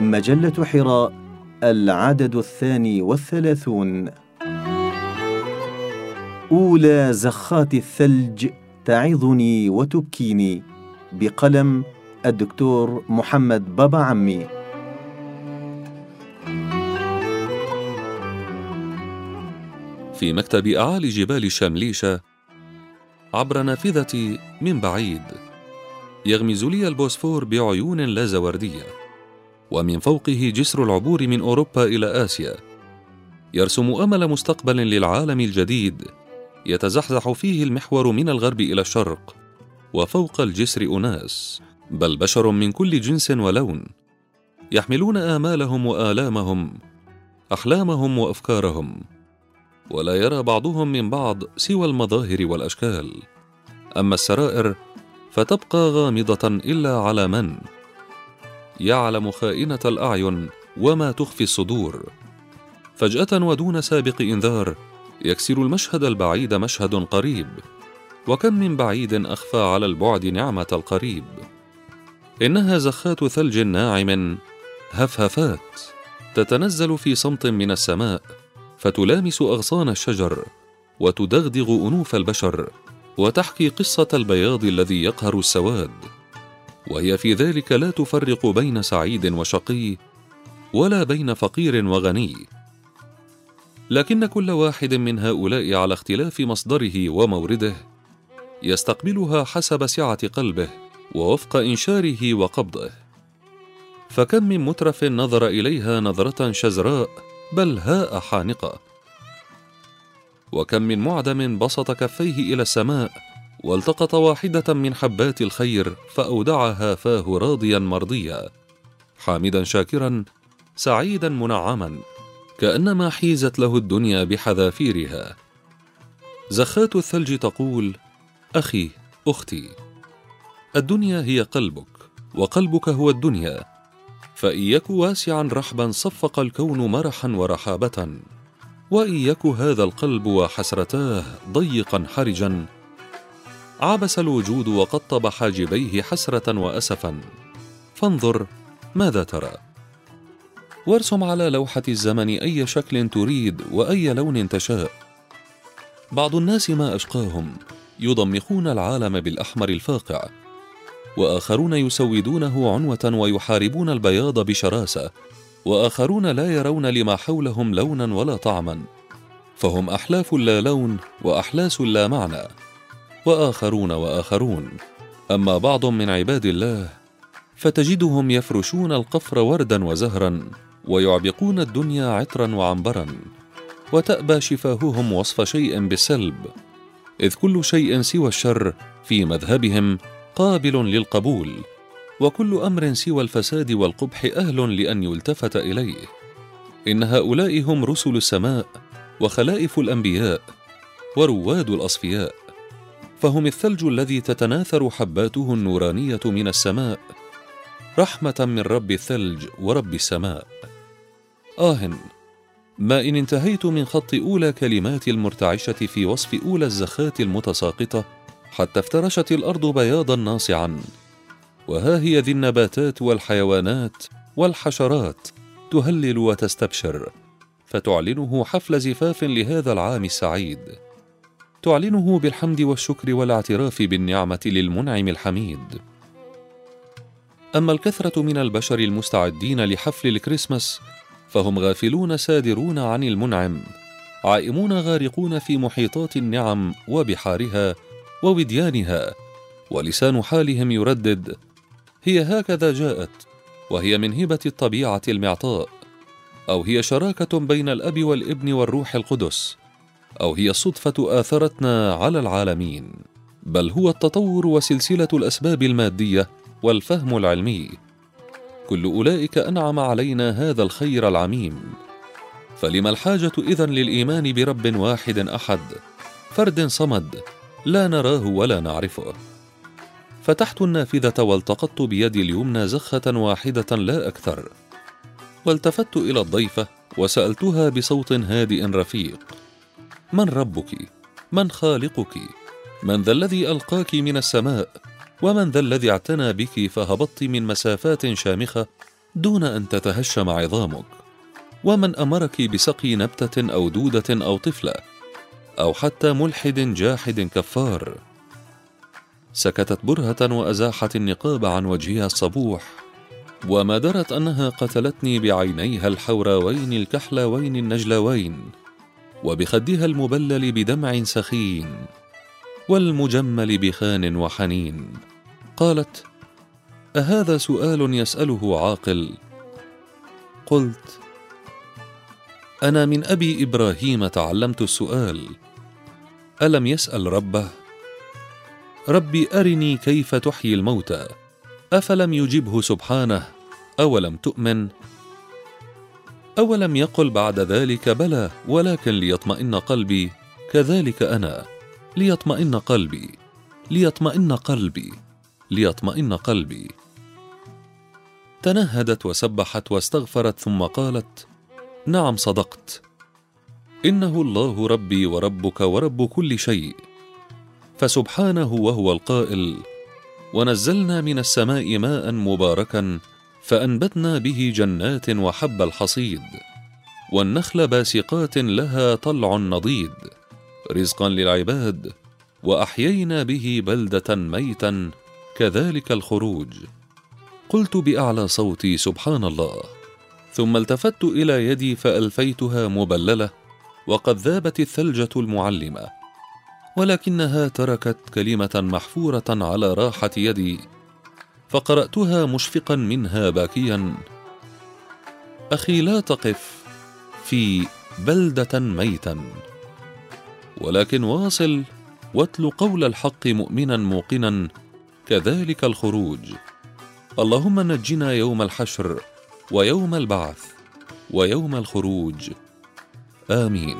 مجلة حراء العدد الثاني والثلاثون. أولى زخات الثلج تعظني وتبكيني بقلم الدكتور محمد بابا عمي. في مكتب أعالي جبال شامليشة عبر نافذتي من بعيد يغمز لي البوسفور بعيون لا زوردية. ومن فوقه جسر العبور من أوروبا إلى آسيا. يرسم أمل مستقبل للعالم الجديد. يتزحزح فيه المحور من الغرب إلى الشرق وفوق الجسر أناس. بل بشر من كل جنس ولون. يحملون آمالهم وآلامهم أحلامهم وأفكارهم. ولا يرى بعضهم من بعض سوى المظاهر والأشكال. أما السرائر فتبقى غامضة إلا على من؟ يعلم خائنة الأعين وما تخفي الصدور. فجأة ودون سابق إنذار يكسر المشهد البعيد مشهد قريب. وكم من بعيد أخفى على البعد نعمة القريب. إنها زخات ثلج ناعم هفهفات تتنزل في صمت من السماء فتلامس أغصان الشجر وتدغدغ أنوف البشر وتحكي قصة البياض الذي يقهر السواد. وهي في ذلك لا تفرق بين سعيد وشقي ولا بين فقير وغني. لكن كل واحد من هؤلاء على اختلاف مصدره ومورده يستقبلها حسب سعة قلبه ووفق إنشاره وقبضه. فكم من مترف نظر إليها نظرة شزراء بل هاء حانقة. وكم من معدم بسط كفيه إلى السماء والتقط واحدة من حبات الخير فأودعها فاه راضيا مرضيا. حامدا شاكرا سعيدا منعما كأنما حيزت له الدنيا بحذافيرها. زخات الثلج تقول أخي أختي الدنيا هي قلبك وقلبك هو الدنيا. فإن يك واسعا رحبا صفق الكون مرحا ورحابة. وإن يك هذا القلب وحسرتاه ضيقا حرجا عبس الوجود وقطب حاجبيه حسرة وأسفا. فانظر ماذا ترى. وارسم على لوحة الزمن أي شكل تريد وأي لون تشاء. بعض الناس ما أشقاهم يضمخون العالم بالأحمر الفاقع وآخرون يسودونه عنوة ويحاربون البياض بشراسة وآخرون لا يرون لما حولهم لونا ولا طعما. فهم أحلاف لا لون وأحلاس لا معنى. وآخرون وآخرون. أما بعض من عباد الله فتجدهم يفرشون القفر وردا وزهرا ويعبقون الدنيا عطرا وعنبرا وتأبى شفاههم وصف شيء بالسلب. إذ كل شيء سوى الشر في مذهبهم قابل للقبول وكل أمر سوى الفساد والقبح أهل لأن يلتفت إليه. إن هؤلاء هم رسل السماء وخلائف الأنبياء ورواد الأصفياء. فهم الثلج الذي تتناثر حباته النورانية من السماء. رحمة من رب الثلج ورب السماء. آه ما إن انتهيت من خط أولى كلمات المرتعشة في وصف أولى الزخات المتساقطة حتى افترشت الأرض بياضا ناصعا. وها هي ذي النباتات والحيوانات والحشرات تهلل وتستبشر فتعلنه حفل زفاف لهذا العام السعيد. تعلنه بالحمد والشكر والاعتراف بالنعمة للمنعم الحميد. أما الكثرة من البشر المستعدين لحفل الكريسماس فهم غافلون سادرون عن المنعم عائمون غارقون في محيطات النعم وبحارها ووديانها ولسان حالهم يردد هي هكذا جاءت وهي من هبة الطبيعة المعطاء أو هي شراكة بين الأب والابن والروح القدس. أو هي الصدفه آثرتنا على العالمين بل هو التطور وسلسلة الأسباب المادية والفهم العلمي. كل أولئك أنعم علينا هذا الخير العميم. فلما الحاجة إذن للإيمان برب واحد أحد؟ فرد صمد لا نراه ولا نعرفه. فتحت النافذة والتقطت بيدي اليمنى زخة واحدة لا أكثر. والتفت إلى الضيفة وسألتها بصوت هادئ رفيق. من ربك؟ من خالقك؟ من ذا الذي ألقاك من السماء؟ ومن ذا الذي اعتنى بك فهبطت من مسافات شامخة دون أن تتهشم عظامك؟ ومن أمرك بسقي نبتة أو دودة أو طفلة؟ أو حتى ملحد جاحد كفار؟ سكتت برهة وأزاحت النقاب عن وجهها الصبوح وما درت أنها قتلتني بعينيها الحوراوين الكحلوين النجلوين وبخدها المبلل بدمع سخين والمجمل بخان وحنين. قالت أهذا سؤال يسأله عاقل؟ قلت أنا من أبي إبراهيم تعلمت السؤال. ألم يسأل ربه؟ ربي أرني كيف تحيي الموتى أفلم يجبه سبحانه أولم تؤمن؟ أولم يقل بعد ذلك بلى ولكن ليطمئن قلبي. كذلك أنا. ليطمئن قلبي. ليطمئن قلبي. ليطمئن قلبي. تنهدت وسبحت واستغفرت ثم قالت نعم صدقت. إنه الله ربي وربك ورب كل شيء. فسبحانه وهو القائل. ونزلنا من السماء ماء مباركا فأنبتنا به جنات وحب الحصيد والنخل باسقات لها طلع نضيد رزقا للعباد وأحيينا به بلدة ميتا كذلك الخروج. قلت بأعلى صوتي سبحان الله ثم التفت إلى يدي فألفيتها مبللة وقد ذابت الثلجة المعلمة ولكنها تركت كلمة محفورة على راحة يدي. فقرأتها مشفقا منها باكيا. أخي لا تقف في بلدة ميتا ولكن واصل واتل قول الحق مؤمنا موقنا كذلك الخروج. اللهم نجنا يوم الحشر ويوم البعث ويوم الخروج. آمين.